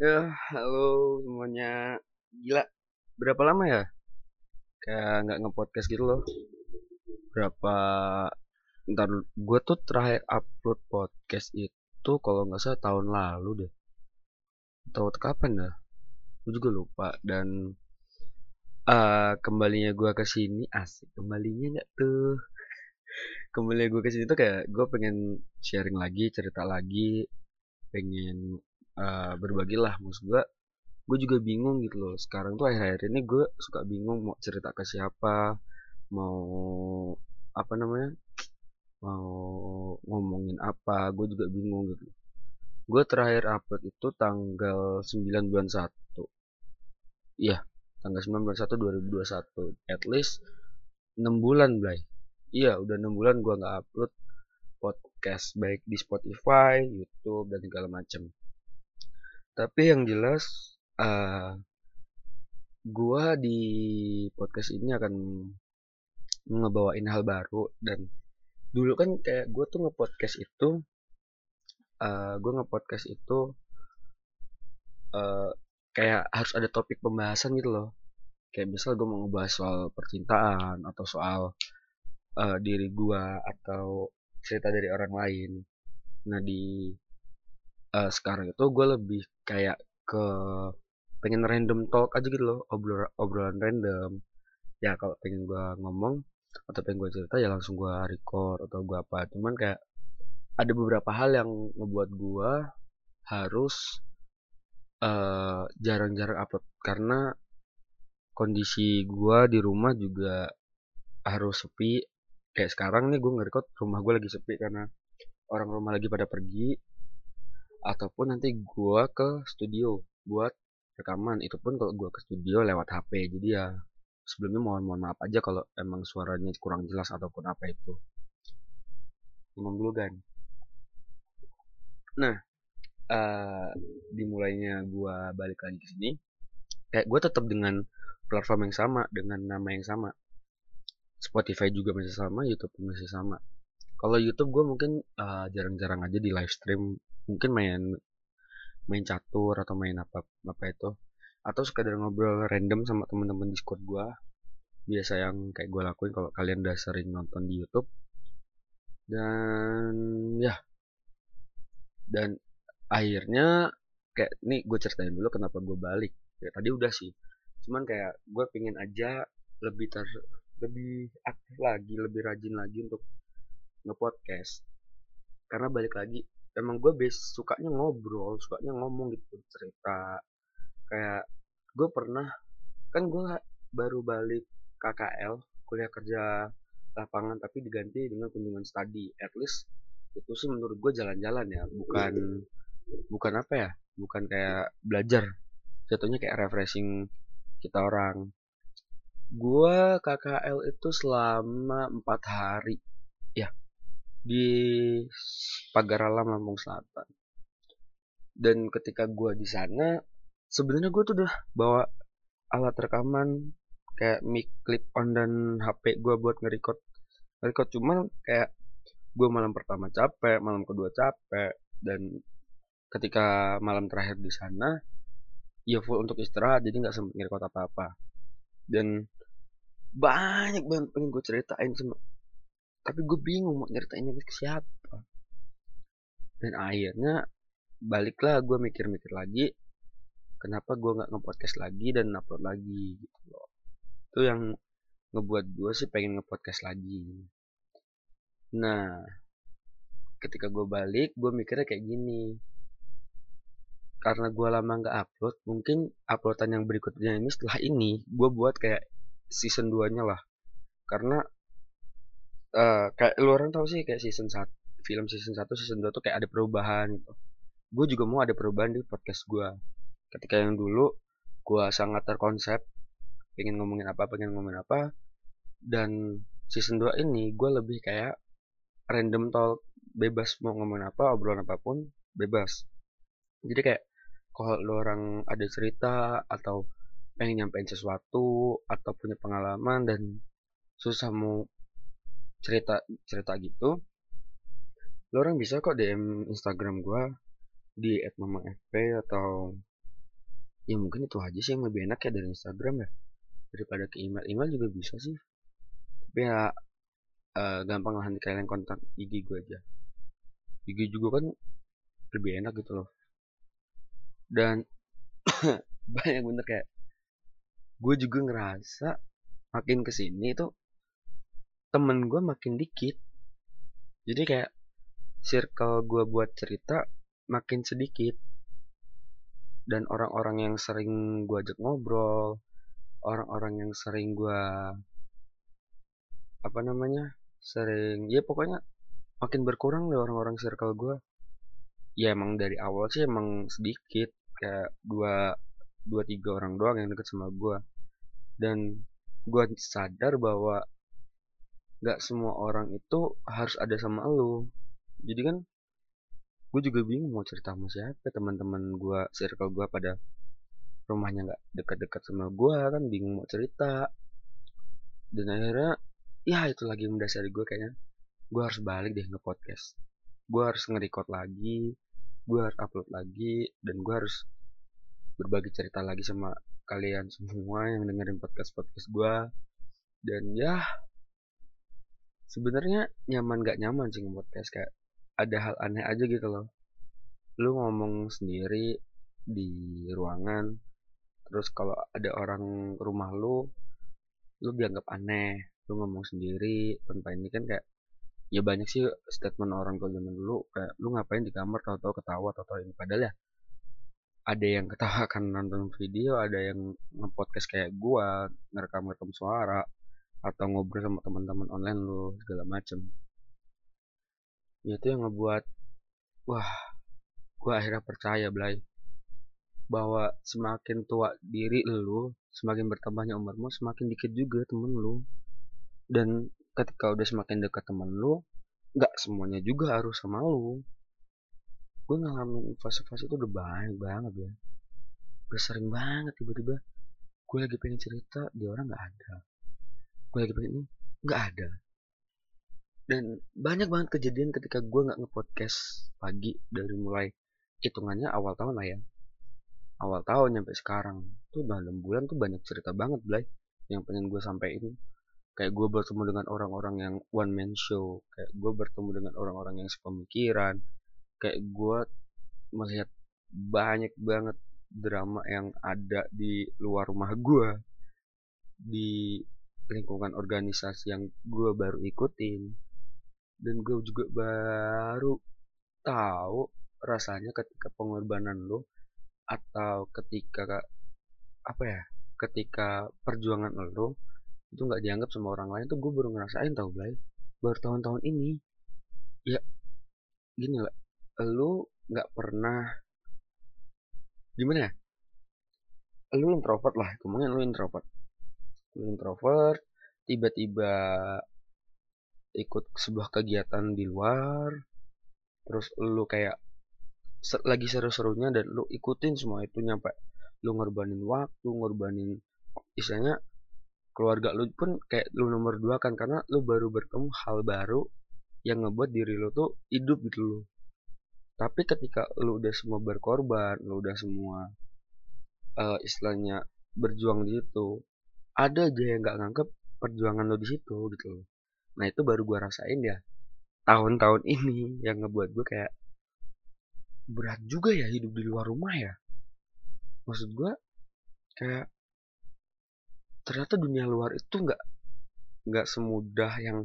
Ya, halo semuanya. Gila, berapa lama ya? Kayak nggak nge-podcast gitu loh. Berapa, ntar gue tuh terakhir upload podcast itu kalau nggak salah tahun lalu deh. Tahu kapan dah? Gue juga lupa. Dan uh, kembalinya gue ke sini asik. Kembalinya nggak tuh? Kembali gue ke sini tuh kayak gue pengen sharing lagi, cerita lagi, pengen uh, berbagi lah. Maksud gue gue juga bingung gitu loh. Sekarang tuh akhir-akhir ini gue suka bingung mau cerita ke siapa mau apa namanya mau ngomongin apa gue juga bingung gitu. Gue terakhir upload itu tanggal 9 bulan 1 iya tanggal 9 bulan 1 2021 at least 6 bulan Blay. Iya udah 6 bulan gue nggak upload podcast baik di Spotify, YouTube dan segala macam. Tapi yang jelas uh, gua di podcast ini akan ngebawain hal baru dan dulu kan kayak gue tuh ngepodcast itu uh, gue ngepodcast itu uh, kayak harus ada topik pembahasan gitu loh. Kayak misal gue mau ngebahas soal percintaan atau soal uh, diri gue atau cerita dari orang lain. Nah di uh, sekarang itu gue lebih kayak ke pengen random talk aja gitu loh obrol obrolan random. Ya kalau pengen gue ngomong atau pengen gue cerita ya langsung gue record atau gue apa. Cuman kayak ada beberapa hal yang ngebuat gue harus jarang-jarang uh, upload. Karena kondisi gue di rumah juga harus sepi. Kayak sekarang nih gue ngerekod rumah gue lagi sepi karena orang rumah lagi pada pergi ataupun nanti gue ke studio buat rekaman. Itu pun kalau gue ke studio lewat HP jadi ya sebelumnya mohon mohon maaf aja kalau emang suaranya kurang jelas ataupun apa itu. Ngomong dulu kan nah uh, dimulainya gue balik lagi ke sini kayak gue tetap dengan platform yang sama dengan nama yang sama. Spotify juga masih sama, YouTube masih sama. Kalau YouTube gue mungkin jarang eh, jarang-jarang aja di live stream, mungkin main main catur atau main apa apa itu, atau sekadar ngobrol random sama teman-teman Discord gue. Biasa yang kayak gue lakuin kalau kalian udah sering nonton di YouTube. Dan ya, dan akhirnya kayak nih gue ceritain dulu kenapa gue balik. Ya, tadi udah sih, cuman kayak gue pingin aja lebih ter lebih aktif lagi lebih rajin lagi untuk ngepodcast karena balik lagi emang gue base sukanya ngobrol sukanya ngomong gitu cerita. Kayak gue pernah kan gue baru balik KKL kuliah kerja lapangan tapi diganti dengan kunjungan study. At least itu sih menurut gue jalan-jalan ya bukan bukan apa ya bukan kayak belajar. Jatuhnya kayak refreshing kita orang. Gua KKL itu selama empat hari. Ya di Pagar Alam Lampung Selatan. Dan ketika gua di sana, sebenarnya gua tuh udah bawa alat rekaman kayak mic clip on dan HP gua buat nge-record. Nge-record cuman kayak gua malam pertama capek, malam kedua capek dan ketika malam terakhir di sana ya full untuk istirahat jadi nggak sempet nge-record apa-apa dan banyak banget pengen gue ceritain tapi gue bingung mau nyeritainnya ke siapa. Dan akhirnya baliklah gue mikir-mikir lagi kenapa gue nggak ngepodcast lagi dan upload lagi gitu loh. Itu yang ngebuat gue sih pengen ngepodcast lagi. Nah ketika gue balik gue mikirnya kayak gini. Karena gue lama nggak upload mungkin uploadan yang berikutnya ini setelah ini gue buat kayak season 2 nya lah. Karena uh, kayak lu orang tahu sih kayak season 1 film season 1 season 2 tuh kayak ada perubahan gitu. Gue juga mau ada perubahan di podcast gue ketika yang dulu gue sangat terkonsep pengen ngomongin apa pengen ngomongin apa dan season 2 ini gue lebih kayak random talk bebas mau ngomongin apa obrolan apa pun bebas. Jadi kayak kalau lu orang ada cerita atau pengen nyampein sesuatu atau punya pengalaman dan susah mau cerita cerita gitu lo orang bisa kok DM Instagram gue di @mamafp atau ya mungkin itu aja sih yang lebih enak ya dari Instagram ya daripada ke email. Email juga bisa sih tapi ya uh, gampang lah nanti kalian kontak IG gue aja. IG juga kan lebih enak gitu loh. Dan banyak bener kayak gue juga ngerasa makin ke sini tuh temen gue makin dikit. Jadi kayak circle gue buat cerita makin sedikit. Dan orang-orang yang sering gue ajak ngobrol orang-orang yang sering gue apa namanya sering ya pokoknya makin berkurang deh orang-orang circle gue ya emang dari awal sih emang sedikit kayak dua dua tiga orang doang yang deket sama gue dan gue sadar bahwa gak semua orang itu harus ada sama lo jadi kan gue juga bingung mau cerita sama siapa. Teman-teman gue circle gue pada rumahnya nggak dekat-dekat sama gue kan bingung mau cerita. Dan akhirnya ya itu lagi mendasari gue kayaknya. Gue harus balik deh nge podcast gue harus nge-record lagi gue harus upload lagi dan gue harus berbagi cerita lagi sama kalian semua yang dengerin podcast podcast gue dan ya sebenarnya nyaman gak nyaman sih nge podcast kayak ada hal aneh aja gitu loh. Lu ngomong sendiri di ruangan terus kalau ada orang rumah lu lu dianggap aneh lu ngomong sendiri tanpa ini kan kayak ya banyak sih statement orang tua zaman dulu kayak lu ngapain di kamar? Tahu-tahu ketawa tahu-tahu ini. Padahal ya ada yang ketawa kan nonton video ada yang ngepodcast kayak gua ngerekam-rekam suara atau ngobrol sama teman-teman online lu segala macem. Ya itu yang ngebuat wah gue akhirnya percaya Blay bahwa semakin tua diri lu semakin bertambahnya umurmu semakin dikit juga temen lu. Dan ketika udah semakin dekat temen lu nggak semuanya juga harus sama lu. Gue ngalamin fase-fase itu udah banyak banget ya udah sering banget tiba-tiba gue lagi pengen cerita dia orang nggak ada gue lagi pengen ini nggak ada. Dan banyak banget kejadian ketika gue nggak ngepodcast pagi dari mulai hitungannya awal tahun lah ya. Awal tahun sampai sekarang. Tuh dalam bulan tuh banyak cerita banget Blay yang pengen gue sampaikan kayak gue bertemu dengan orang-orang yang one man show. Kayak gue bertemu dengan orang-orang yang sepemikiran. Kayak gue melihat banyak banget drama yang ada di luar rumah gue di lingkungan organisasi yang gue baru ikutin. Dan gue juga baru tahu rasanya ketika pengorbanan lo atau ketika apa ya ketika perjuangan lo itu nggak dianggap sama orang lain tuh gue baru ngerasain tau Blay. Baru tahun-tahun ini ya gini lah lo nggak pernah gimana ya lo introvert lah kemungkinan lo introvert lo introvert tiba-tiba ikut sebuah kegiatan di luar terus lu kayak lagi seru-serunya dan lu ikutin semua itu nyampe lu ngorbanin waktu ngorbanin istilahnya keluarga lu pun kayak lu nomor dua kan karena lu baru bertemu hal baru yang ngebuat diri lu tuh hidup gitu loh. Tapi ketika lu udah semua berkorban lu udah semua uh, istilahnya berjuang di situ ada aja yang nggak nganggep perjuangan lu di situ gitu loh. Nah itu baru gue rasain ya tahun-tahun ini yang ngebuat gue kayak berat juga ya hidup di luar rumah ya. Maksud gue kayak ternyata dunia luar itu nggak nggak semudah yang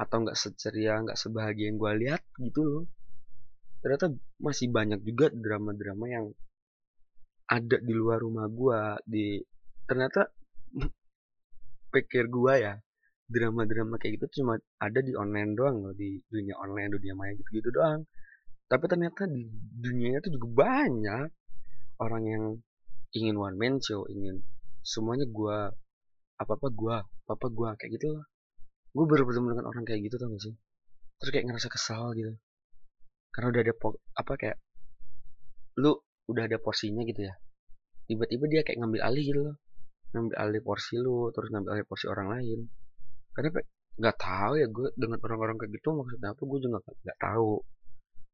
atau nggak seceria nggak sebahagia yang gue lihat gitu loh. Ternyata masih banyak juga drama-drama yang ada di luar rumah gue di ternyata pikir gue ya drama-drama kayak gitu cuma ada di online doang loh di dunia online dunia maya gitu-gitu doang. Tapi ternyata di dunia itu juga banyak orang yang ingin one man show ingin semuanya gua apa apa gua apa apa gua kayak gitu loh. Gue baru bertemu dengan orang kayak gitu tau gak sih? Terus kayak ngerasa kesal gitu. Karena udah ada apa kayak lu udah ada porsinya gitu ya. Tiba-tiba dia kayak ngambil alih gitu loh ngambil alih porsi lu terus ngambil alih porsi orang lain. Karena nggak tahu ya gue dengan orang-orang kayak gitu maksudnya apa gue juga nggak tahu.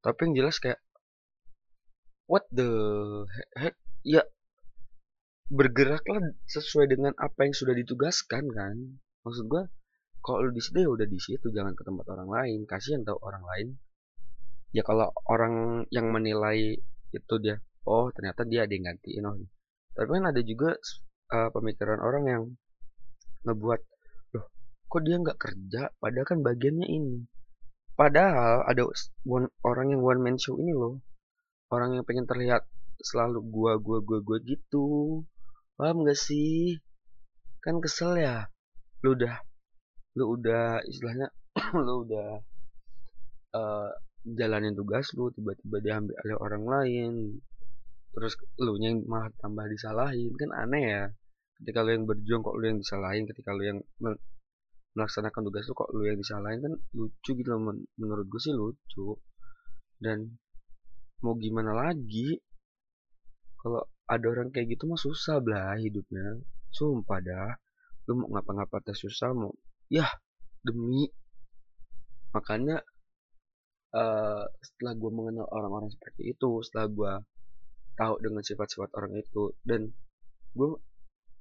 Tapi yang jelas kayak what the heck ya bergeraklah sesuai dengan apa yang sudah ditugaskan kan. Maksud gue kalau lu di situ ya udah di situ jangan ke tempat orang lain kasihan tau orang lain. Ya kalau orang yang menilai itu dia oh ternyata dia ada yang gantiin oh tapi kan ada juga uh, pemikiran orang yang ngebuat loh kok dia nggak kerja? Padahal kan bagiannya ini. Padahal ada one, orang yang one man show ini loh. Orang yang pengen terlihat selalu gua gua gua gua gitu. Paham gak sih? Kan kesel ya? Lu udah lu udah istilahnya lu udah uh, jalanin tugas lu tiba-tiba diambil oleh orang lain terus lu yang malah tambah disalahin. Kan aneh ya. Ketika lu yang berjuang kok lu yang disalahin. Ketika lu yang melaksanakan tugas lu kok lu yang disalahin. Kan lucu gitu loh. Menurut gue sih lucu. Dan mau gimana lagi? Kalau ada orang kayak gitu mah susah lah hidupnya. Sumpah dah. Lu mau ngapa-ngapa tes susah mau ya demi. Makanya uh, setelah gue mengenal orang-orang seperti itu setelah gue tahu dengan sifat-sifat orang itu. Dan gue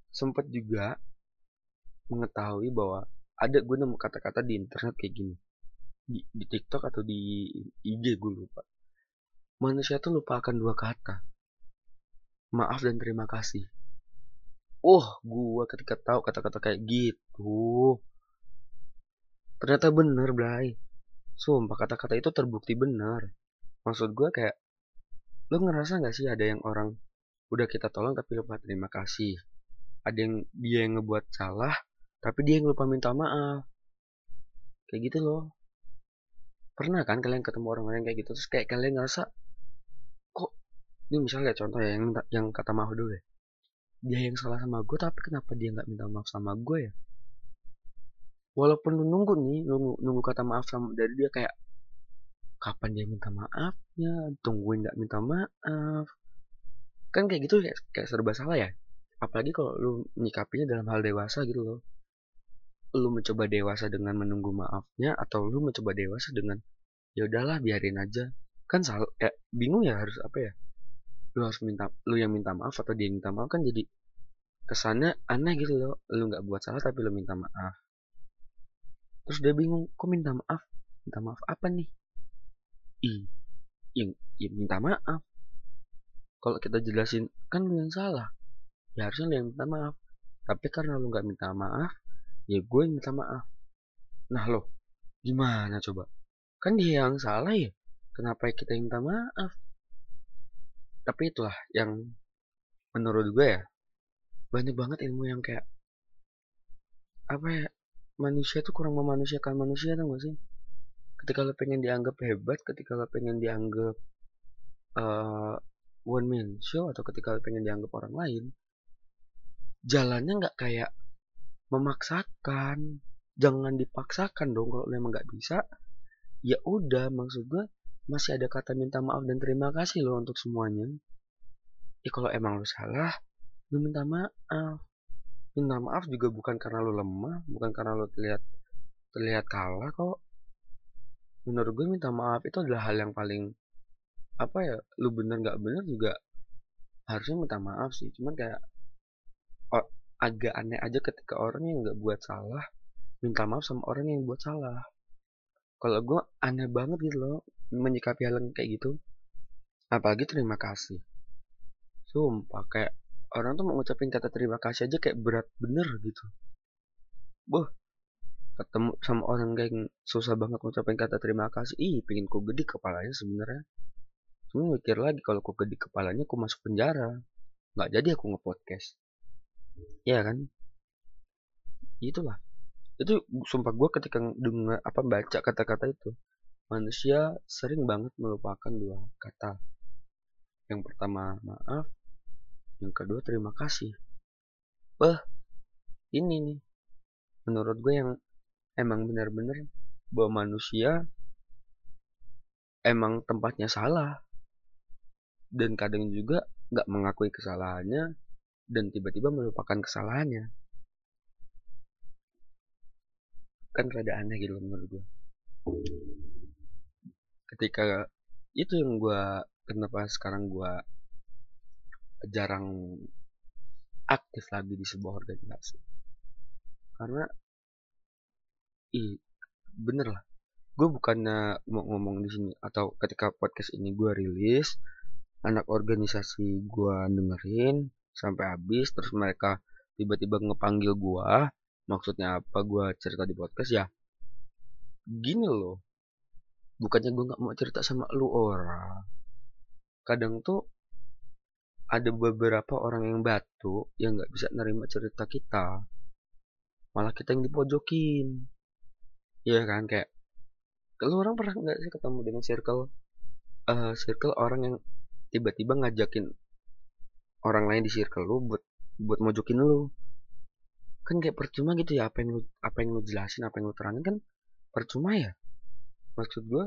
sempat juga mengetahui bahwa ada gue nemu kata-kata di internet kayak gini. Di, di TikTok atau di IG gue lupa. Manusia tuh lupa akan dua kata. Maaf dan terima kasih. Oh gue ketika tahu kata-kata kayak gitu ternyata bener Blay sumpah kata-kata itu terbukti bener. Maksud gue kayak Lo ngerasa nggak sih ada yang orang udah kita tolong tapi lupa terima kasih? Ada yang dia yang ngebuat salah tapi dia yang lupa minta maaf. Kayak gitu loh. Pernah kan kalian ketemu orang-orang kayak gitu terus kayak kalian ngerasa kok ini misalnya contoh ya yang yang kata maaf dulu ya. Dia yang salah sama gue tapi kenapa dia nggak minta maaf sama gue ya? Walaupun lu nunggu nih, nunggu, nunggu kata maaf sama dari dia kayak kapan dia minta maafnya tungguin nggak minta maaf. Kan kayak gitu kayak, kayak serba salah ya. Apalagi kalau lu nyikapinya dalam hal dewasa gitu loh. Lu mencoba dewasa dengan menunggu maafnya atau lu mencoba dewasa dengan ya udahlah biarin aja. Kan salah ya bingung ya harus apa ya? Lu harus minta lu yang minta maaf atau dia minta maaf kan jadi kesannya aneh gitu loh. Lu nggak buat salah tapi lu minta maaf. Terus dia bingung kok minta maaf? Minta maaf apa nih i yang ya minta maaf. Kalau kita jelasin kan lu yang salah. Ya harusnya lu yang minta maaf. Tapi karena lu nggak minta maaf ya gue yang minta maaf. Nah lo gimana coba? Kan dia yang salah ya? Kenapa kita yang minta maaf? Tapi itulah yang menurut gue ya banyak banget ilmu yang kayak apa ya manusia tuh kurang memanusiakan manusia tau gak sih ketika lo pengen dianggap hebat ketika lo pengen dianggap uh, one man show atau ketika lo pengen dianggap orang lain jalannya nggak kayak memaksakan. Jangan dipaksakan dong kalau memang nggak bisa. Ya udah maksud gue masih ada kata minta maaf dan terima kasih loh untuk semuanya. Ya kalau emang lo salah lo minta maaf. Minta maaf juga bukan karena lo lemah bukan karena lo terlihat terlihat kalah kok menurut gue minta maaf itu adalah hal yang paling apa ya lu bener nggak bener juga harusnya minta maaf sih. Cuman kayak oh, agak aneh aja ketika orang yang nggak buat salah minta maaf sama orang yang buat salah. Kalau gue aneh banget gitu loh menyikapi hal yang kayak gitu. Apalagi terima kasih. Sumpah kayak orang tuh mau ngucapin kata terima kasih aja kayak berat bener gitu. Boh ketemu sama orang yang susah banget ngucapin kata terima kasih. Ih pengen ku gede kepalanya sebenarnya. Cuma mikir lagi kalau ku gede kepalanya ku masuk penjara. Nggak jadi aku ngepodcast. Ya kan? Itulah. Itu sumpah gue ketika dengar apa baca kata-kata itu manusia sering banget melupakan dua kata. Yang pertama maaf. Yang kedua terima kasih. Wah, ini nih. Menurut gue yang emang benar-benar bahwa manusia emang tempatnya salah. Dan kadang juga nggak mengakui kesalahannya dan tiba-tiba melupakan kesalahannya. Kan rada aneh gitu menurut gue ketika itu yang gue kenapa sekarang gue jarang aktif lagi di sebuah organisasi. Karena ih bener lah. Gue bukannya mau ngomong di sini atau ketika podcast ini gue rilis anak organisasi gue dengerin sampai habis terus mereka tiba-tiba ngepanggil gue maksudnya apa gue cerita di podcast? Ya gini loh. Bukannya gue nggak mau cerita sama lu orang. Kadang tuh ada beberapa orang yang batu yang nggak bisa nerima cerita kita. Malah kita yang dipojokin ya kan kayak kalau orang pernah nggak sih ketemu dengan circle uh, circle orang yang tiba-tiba ngajakin orang lain di circle lu buat buat mojokin lu? Kan kayak percuma gitu ya apa yang lu apa yang lu jelasin apa yang lu terangin kan percuma ya. Maksud gue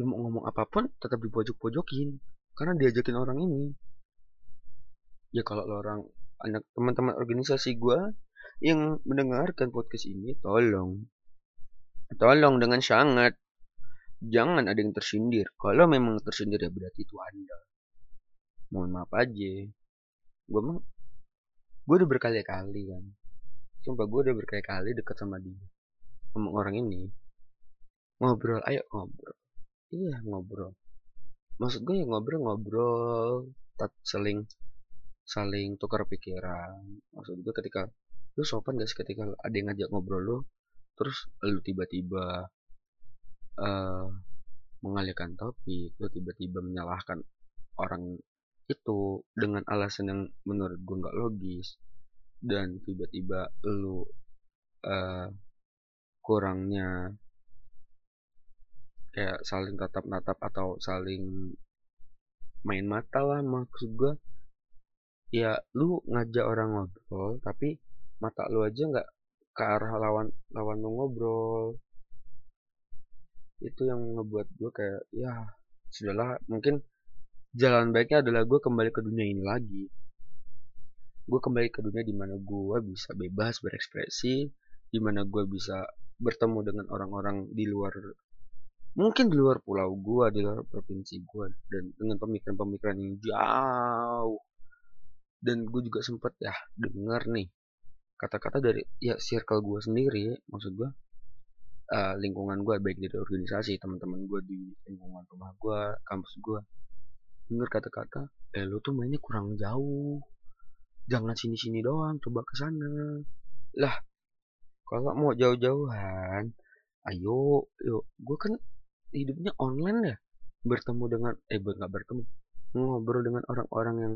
lu mau ngomong apa pun tetap dipojok-pojokin karena diajakin orang ini. Ya kalau lo orang anak teman-teman organisasi gue yang mendengarkan podcast ini tolong tolong dengan sangat jangan ada yang tersindir. Kalau memang tersindir ya berarti itu Anda. Mohon maaf aja. Gue emang gue udah berkali-kali kan. Sumpah gue udah berkali-kali deket sama dia. Sama orang ini. Ngobrol, ayo ngobrol. Iya ngobrol. Maksud gue ya ngobrol-ngobrol. Tak saling saling tukar pikiran. Maksud gue ketika lu sopan gak sih ketika ada yang ngajak ngobrol lu terus lu tiba-tiba uh, mengalihkan topik lu tiba-tiba menyalahkan orang itu dengan alasan yang menurut gue nggak logis. Dan tiba-tiba lu uh, kurangnya kayak saling tatap natap atau saling main mata lah maksud gue ya lu ngajak orang ngobrol tapi mata lu aja nggak ke arah lawan lawan lu ngobrol. Itu yang ngebuat gue kayak ya sudahlah mungkin jalan baiknya adalah gue kembali ke dunia ini lagi. Gue kembali ke dunia di mana gue bisa bebas berekspresi di mana gue bisa bertemu dengan orang-orang di luar mungkin di luar pulau gue di luar provinsi gue dan dengan pemikiran-pemikiran yang jauh. Dan gue juga sempet ya denger nih kata-kata dari ya circle gue sendiri maksud gue uh, lingkungan gue baik dari organisasi teman-teman gue di lingkungan rumah gue kampus gue denger kata-kata eh lu tuh mainnya kurang jauh. Jangan sini-sini doang coba ke sana. Lah kalau mau jauh-jauhan ayo yuk. Gue kan hidupnya online ya bertemu dengan eh nggak bertemu ngobrol dengan orang-orang yang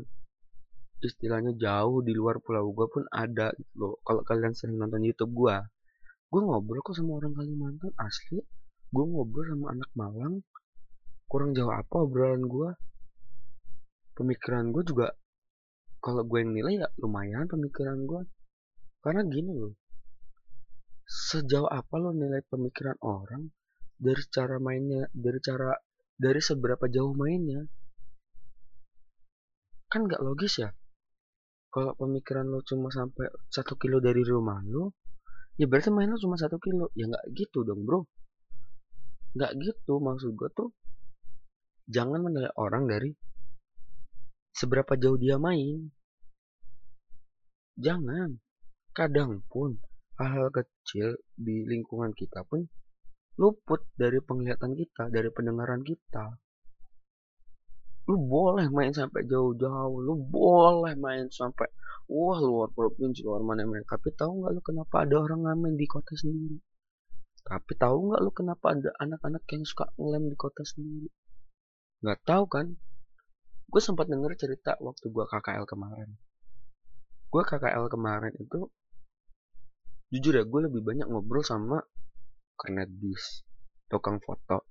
istilahnya jauh di luar pulau gue pun ada gitu loh. Kalau kalian sering nonton YouTube gue gue ngobrol kok sama orang Kalimantan asli. Gue ngobrol sama anak Malang. Kurang jauh apa obrolan gue pemikiran gue juga kalau gue yang nilai ya lumayan pemikiran gue karena gini loh sejauh apa lo nilai pemikiran orang dari cara mainnya dari cara dari seberapa jauh mainnya kan nggak logis ya kalau pemikiran lo cuma sampai satu kilo dari rumah lo ya berarti main lo cuma satu kilo. Ya nggak gitu dong bro. Nggak gitu maksud gue tuh. Jangan menilai orang dari seberapa jauh dia main. Jangan. Kadang pun hal-hal kecil di lingkungan kita pun luput dari penglihatan kita dari pendengaran kita lu boleh main sampai jauh-jauh lu boleh main sampai wah luar provinsi luar mana mana tapi tahu nggak lu kenapa ada orang ngamen di kota sendiri? Tapi tahu nggak lu kenapa ada anak-anak yang suka ngelem di kota sendiri? Nggak tahu kan? Gue sempat denger cerita waktu gue KKL kemarin. Gue KKL kemarin itu jujur ya gue lebih banyak ngobrol sama kernet bis tukang foto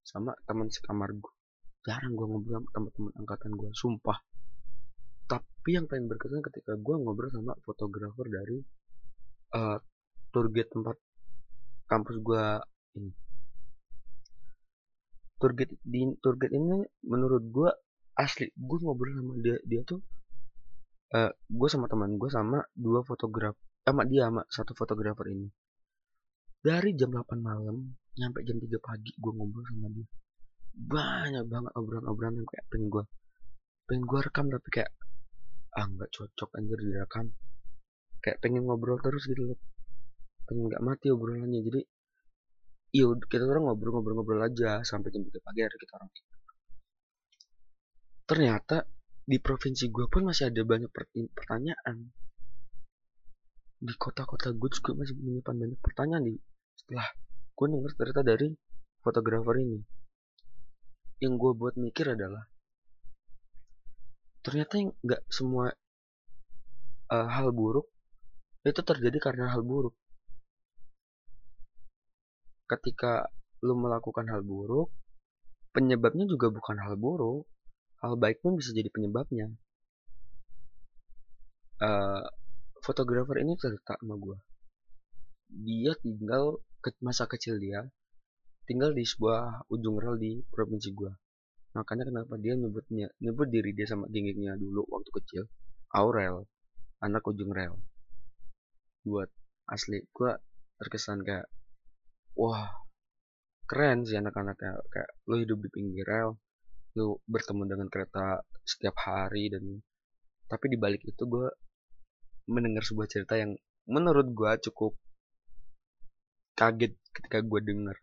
sama teman sekamar gue jarang gue ngobrol sama teman-teman angkatan gue sumpah. Tapi yang paling berkesan ketika gue ngobrol sama fotografer dari uh, tour guide tempat kampus gue ini. Tour guide di tour guide ini menurut gue asli. Gue ngobrol sama dia dia tuh uh, gue sama teman gue sama dua fotografer sama dia sama satu fotografer ini. Dari jam 8 malam nyampe jam 3 pagi gue ngobrol sama dia banyak banget obrolan-obrolan yang kayak pengen gue pengen gue rekam tapi kayak ah nggak cocok anjir direkam. Kayak pengen ngobrol terus gitu loh. Pengen nggak mati obrolannya. Jadi iya kita orang ngobrol-ngobrol-ngobrol aja sampai jam 3 pagi ada kita orang ternyata di provinsi gue pun masih ada banyak pertanyaan. Di kota-kota gue juga masih menyimpan banyak pertanyaan di setelah gue denger cerita dari fotografer ini yang gue buat mikir adalah ternyata nggak semua uh, hal buruk itu terjadi karena hal buruk. Ketika lu melakukan hal buruk penyebabnya juga bukan hal buruk. Hal baik pun bisa jadi penyebabnya. Uh, fotografer ini cerita sama gue dia tinggal ke masa kecil dia tinggal di sebuah ujung rel di provinsi gue makanya kenapa dia nyebutnya nyebut diri dia sama gengnya dulu waktu kecil Aurel anak ujung rel. Buat asli gue terkesan kayak wah keren sih anak-anaknya. Kayak lo hidup di pinggir rel lu bertemu dengan kereta setiap hari dan tapi di balik itu gue mendengar sebuah cerita yang menurut gue cukup kaget ketika gue dengar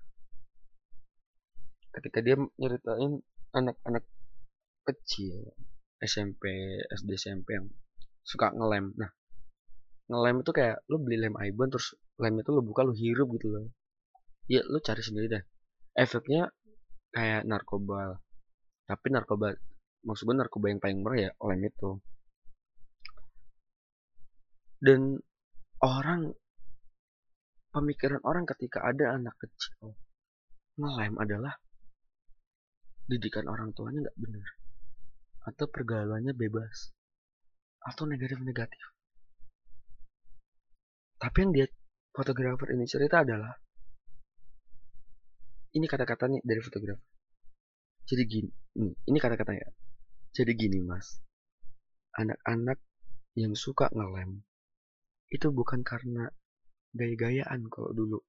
ketika dia nyeritain anak-anak kecil SMP SD SMP yang suka ngelem. Nah ngelem itu kayak lu beli lem Ibon terus lem itu lu buka lu hirup gitu loh. Ya lu cari sendiri deh. Efeknya kayak narkoba. Tapi narkoba maksudnya narkoba yang paling murah ya lem itu. Dan orang pemikiran orang ketika ada anak kecil ngelem adalah didikan orang tuanya nggak benar. Atau pergaulannya bebas. Atau negatif-negatif. Tapi yang dia fotografer ini cerita adalah ini kata-katanya dari fotografer. Jadi gini ini, kata-katanya. Jadi gini mas. Anak-anak yang suka ngelem itu bukan karena gaya-gayaan kalau dulu.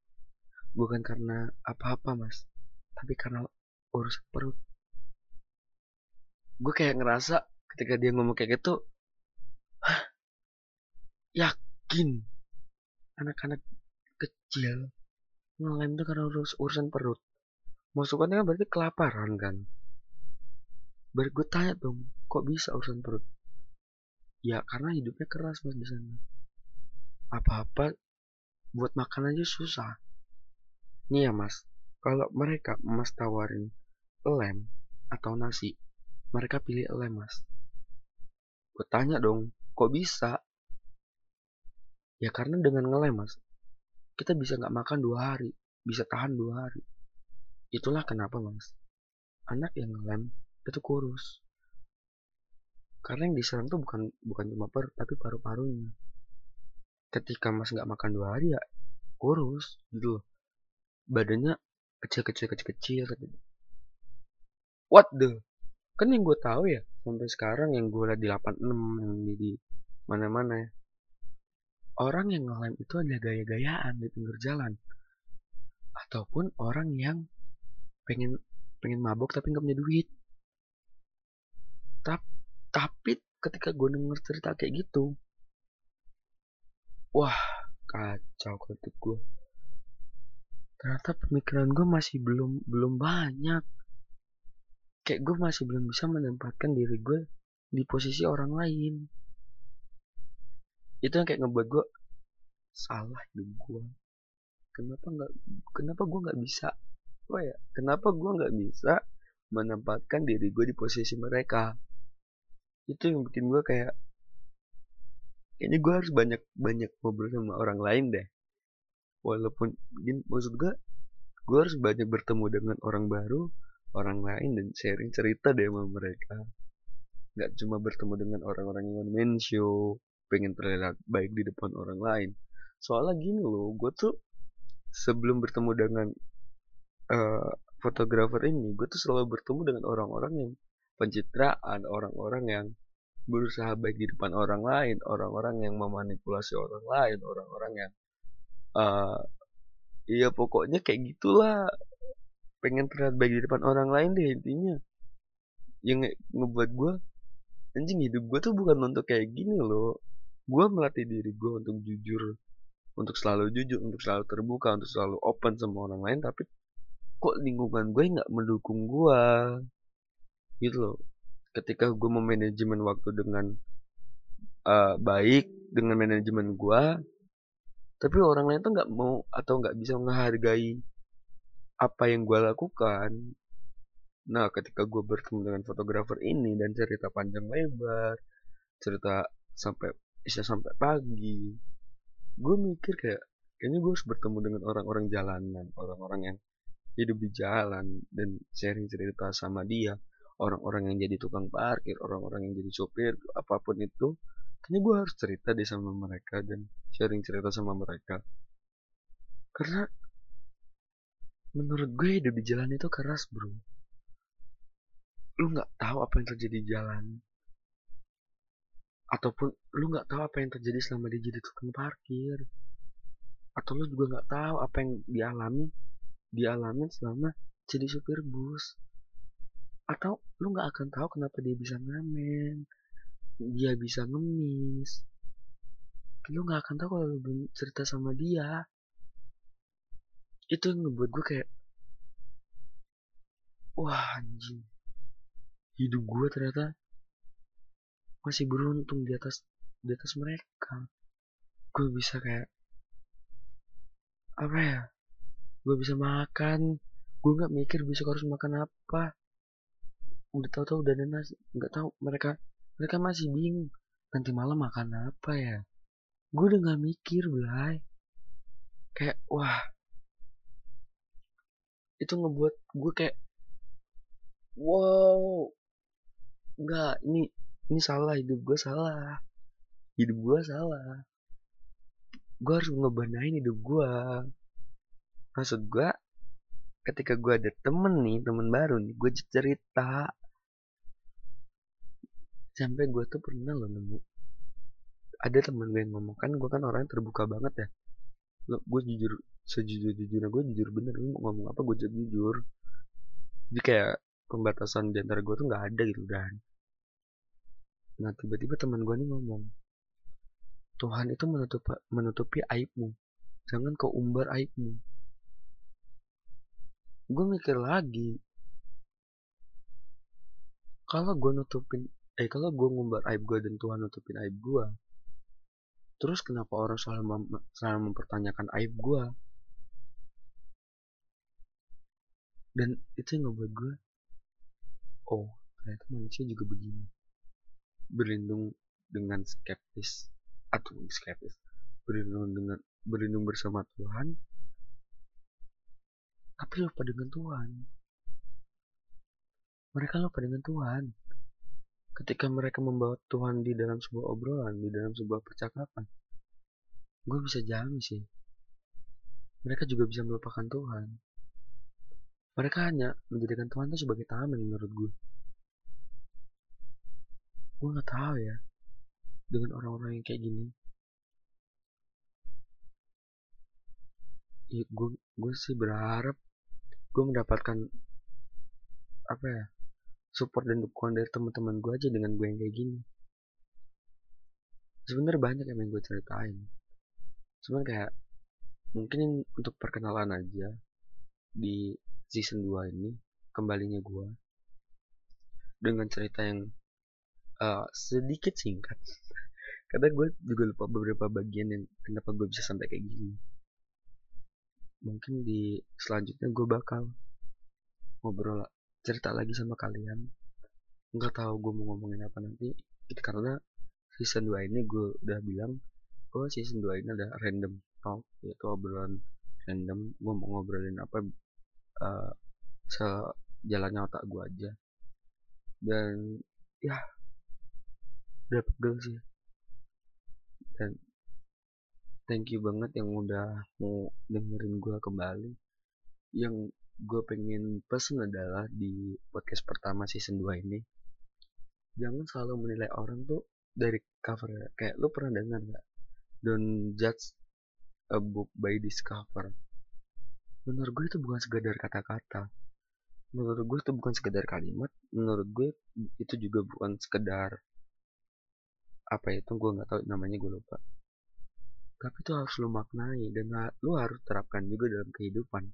Bukan karena apa-apa mas. Tapi karena urusan perut. Gue kayak ngerasa ketika dia ngomong kayak gitu Hah, yakin anak-anak kecil ngelem itu karena urus urusan perut? Masukannya berarti kelaparan kan? Baru gue tanya dong kok bisa urusan perut? Ya karena hidupnya keras mas di sana. Apa-apa buat makan aja susah. Nih ya mas kalau mereka mas tawarin lem atau nasi mereka pilih lem mas gue tanya dong kok bisa ya karena dengan ngelem mas kita bisa nggak makan dua hari bisa tahan dua hari Itulah kenapa mas, anak yang ngelem itu kurus. Karena yang diserang tuh bukan bukan cuma perut tapi paru-parunya. Ketika mas nggak makan dua hari ya kurus gitu. Badannya kecil-kecil kecil-kecil. What the? Kan yang gue tahu ya sampai sekarang yang gue lihat di 86 yang di mana-mana ya. Orang yang ngelem itu ada gaya-gayaan di pinggir jalan. Ataupun orang yang pengen pengen mabok tapi nggak punya duit tapi tapi ketika gue denger cerita kayak gitu wah kacau ketik gue ternyata pemikiran gue masih belum belum banyak. Kayak gue masih belum bisa menempatkan diri gue di posisi orang lain. Itu yang kayak ngebuat gue salah hidup gue kenapa nggak kenapa gue nggak bisa apa ya kenapa gue nggak bisa menempatkan diri gue di posisi mereka? Itu yang bikin gue kayak kayaknya gue harus banyak banyak ngobrol sama orang lain deh walaupun gini, maksud gue gue harus banyak bertemu dengan orang baru orang lain dan sharing cerita deh sama mereka. Nggak cuma bertemu dengan orang-orang yang main show pengen terlihat baik di depan orang lain. Soalnya gini loh gue tuh sebelum bertemu dengan uh, fotografer ini gue tuh selalu bertemu dengan orang-orang yang pencitraan orang-orang yang berusaha baik di depan orang lain orang-orang yang memanipulasi orang lain orang-orang yang uh, iya pokoknya kayak gitulah. Pengen terlihat baik di depan orang lain deh intinya. Yang ngebuat gue anjing hidup gue tuh bukan untuk kayak gini loh. Gue melatih diri gue untuk jujur untuk selalu jujur untuk selalu terbuka untuk selalu open sama orang lain tapi kok lingkungan gue nggak mendukung gue gitu loh. Ketika gue memanajemen waktu dengan uh, baik dengan manajemen gue tapi orang lain tuh nggak mau atau nggak bisa menghargai apa yang gue lakukan. Nah ketika gue bertemu dengan fotografer ini dan cerita panjang lebar cerita sampai bisa sampai pagi gue mikir kayak kayaknya gue harus bertemu dengan orang-orang jalanan orang-orang yang hidup di jalan dan sharing cerita sama dia. Orang-orang yang jadi tukang parkir orang-orang yang jadi sopir apa pun itu kayaknya gue harus cerita deh sama mereka dan sharing cerita sama mereka. Karena menurut gue hidup di jalan itu keras bro. Lu nggak tahu apa yang terjadi di jalan. Ataupun lu nggak tahu apa yang terjadi selama dia jadi tukang parkir. Atau lu juga nggak tahu apa yang dialami dialami selama jadi supir bus. Atau lu nggak akan tahu kenapa dia bisa ngamen dia bisa ngemis. Lu nggak akan tahu kalau lu cerita sama dia. Itu yang ngebuat gue kayak wah anjing. Hidup gue ternyata masih beruntung di atas di atas mereka. Gue bisa kayak apa ya gue bisa makan. Gue nggak mikir besok harus makan apa. Udah tahu tahu udah ada nasi nggak tahu mereka mereka masih bingung nanti malam makan apa ya? Gue udah nggak mikir belai kayak wah. Itu ngebuat gue kayak wow. Nggak ini ini salah hidup gue salah. Hidup gue salah. Gue harus ngebenahin hidup gue maksud gue ketika gue ada temen nih temen baru nih gue cerita sampai gue tuh pernah loh nemu. Ada temen gue yang ngomong kan gue kan orangnya terbuka banget ya. Gue jujur sejujur-jujurnya gue jujur bener lu mau ngomong apa gue jujur. Jadi kayak pembatasan di antara gue tuh nggak ada gitu dan nah tiba-tiba teman gue nih ngomong Tuhan itu menutupi, menutupi aibmu. Jangan kau umbar aibmu. Gue mikir lagi kalau gue nutupin eh kalau gue ngumbar aib gue dan Tuhan nutupin aib gue terus kenapa orang selalu, mem selalu mempertanyakan aib gue dan itu yang ngebuat gue oh ternyata manusia juga begini. Berlindung dengan skeptis atau skeptis berlindung dengan berlindung bersama Tuhan tapi lupa dengan Tuhan. Mereka lupa dengan Tuhan ketika mereka membawa Tuhan di dalam sebuah obrolan di dalam sebuah percakapan gue bisa jamin sih mereka juga bisa melupakan Tuhan mereka hanya menjadikan Tuhan itu sebagai tameng menurut gue. Gue nggak tahu ya dengan orang-orang yang kayak gini. Ya, gue gue sih berharap gue mendapatkan apa ya support dan dukungan dari teman-teman gue aja dengan gue yang kayak gini. Sebenarnya banyak yang gue ceritain. Cuman kayak mungkin untuk perkenalan aja di season 2 ini kembalinya gue dengan cerita yang uh, sedikit singkat karena gue juga lupa beberapa bagian yang kenapa gue bisa sampai kayak gini mungkin di selanjutnya gue bakal ngobrol cerita lagi sama kalian. Nggak tahu gue mau ngomongin apa nanti. Itu karena season 2 ini gue udah bilang oh season 2 ini ada random talk yaitu obrolan random. Gue mau ngobrolin apa uh, sejalannya otak gue aja. Dan ya udah pegel sih. Dan thank you banget yang udah mau dengerin gue kembali. Yang gue pengen pesen adalah di podcast pertama season 2 ini. Jangan selalu menilai orang tuh dari cover. Kayak lu pernah dengar nggak? Don't judge a book by this cover. Menurut gue itu bukan sekedar kata-kata. Menurut gue itu bukan sekedar kalimat. Menurut gue itu juga bukan sekedar apa itu gue nggak tahu namanya gue lupa. Tapi itu harus lu maknai dan lu harus terapkan juga dalam kehidupan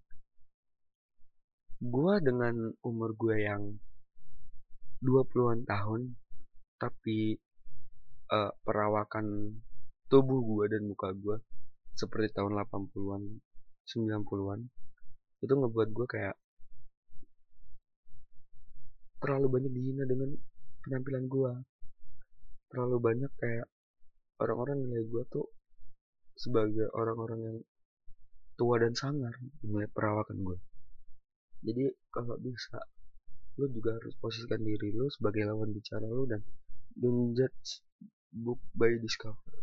gue dengan umur gue yang 20-an tahun tapi uh, perawakan tubuh gue dan muka gue seperti tahun 80-an 90-an itu ngebuat gue kayak terlalu banyak dihina dengan penampilan gue terlalu banyak kayak orang-orang nilai gue tuh sebagai orang-orang yang tua dan sangar melihat perawakan gue jadi kalau bisa lu juga harus posisikan diri lu sebagai lawan bicara lu dan don't judge book by discover.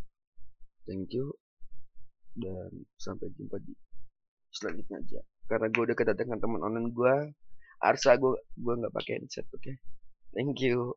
Thank you dan sampai jumpa di selanjutnya aja. Karena gue udah kedatangan teman online gue Arsa gue gue nggak pakai headset oke? Okay? thank you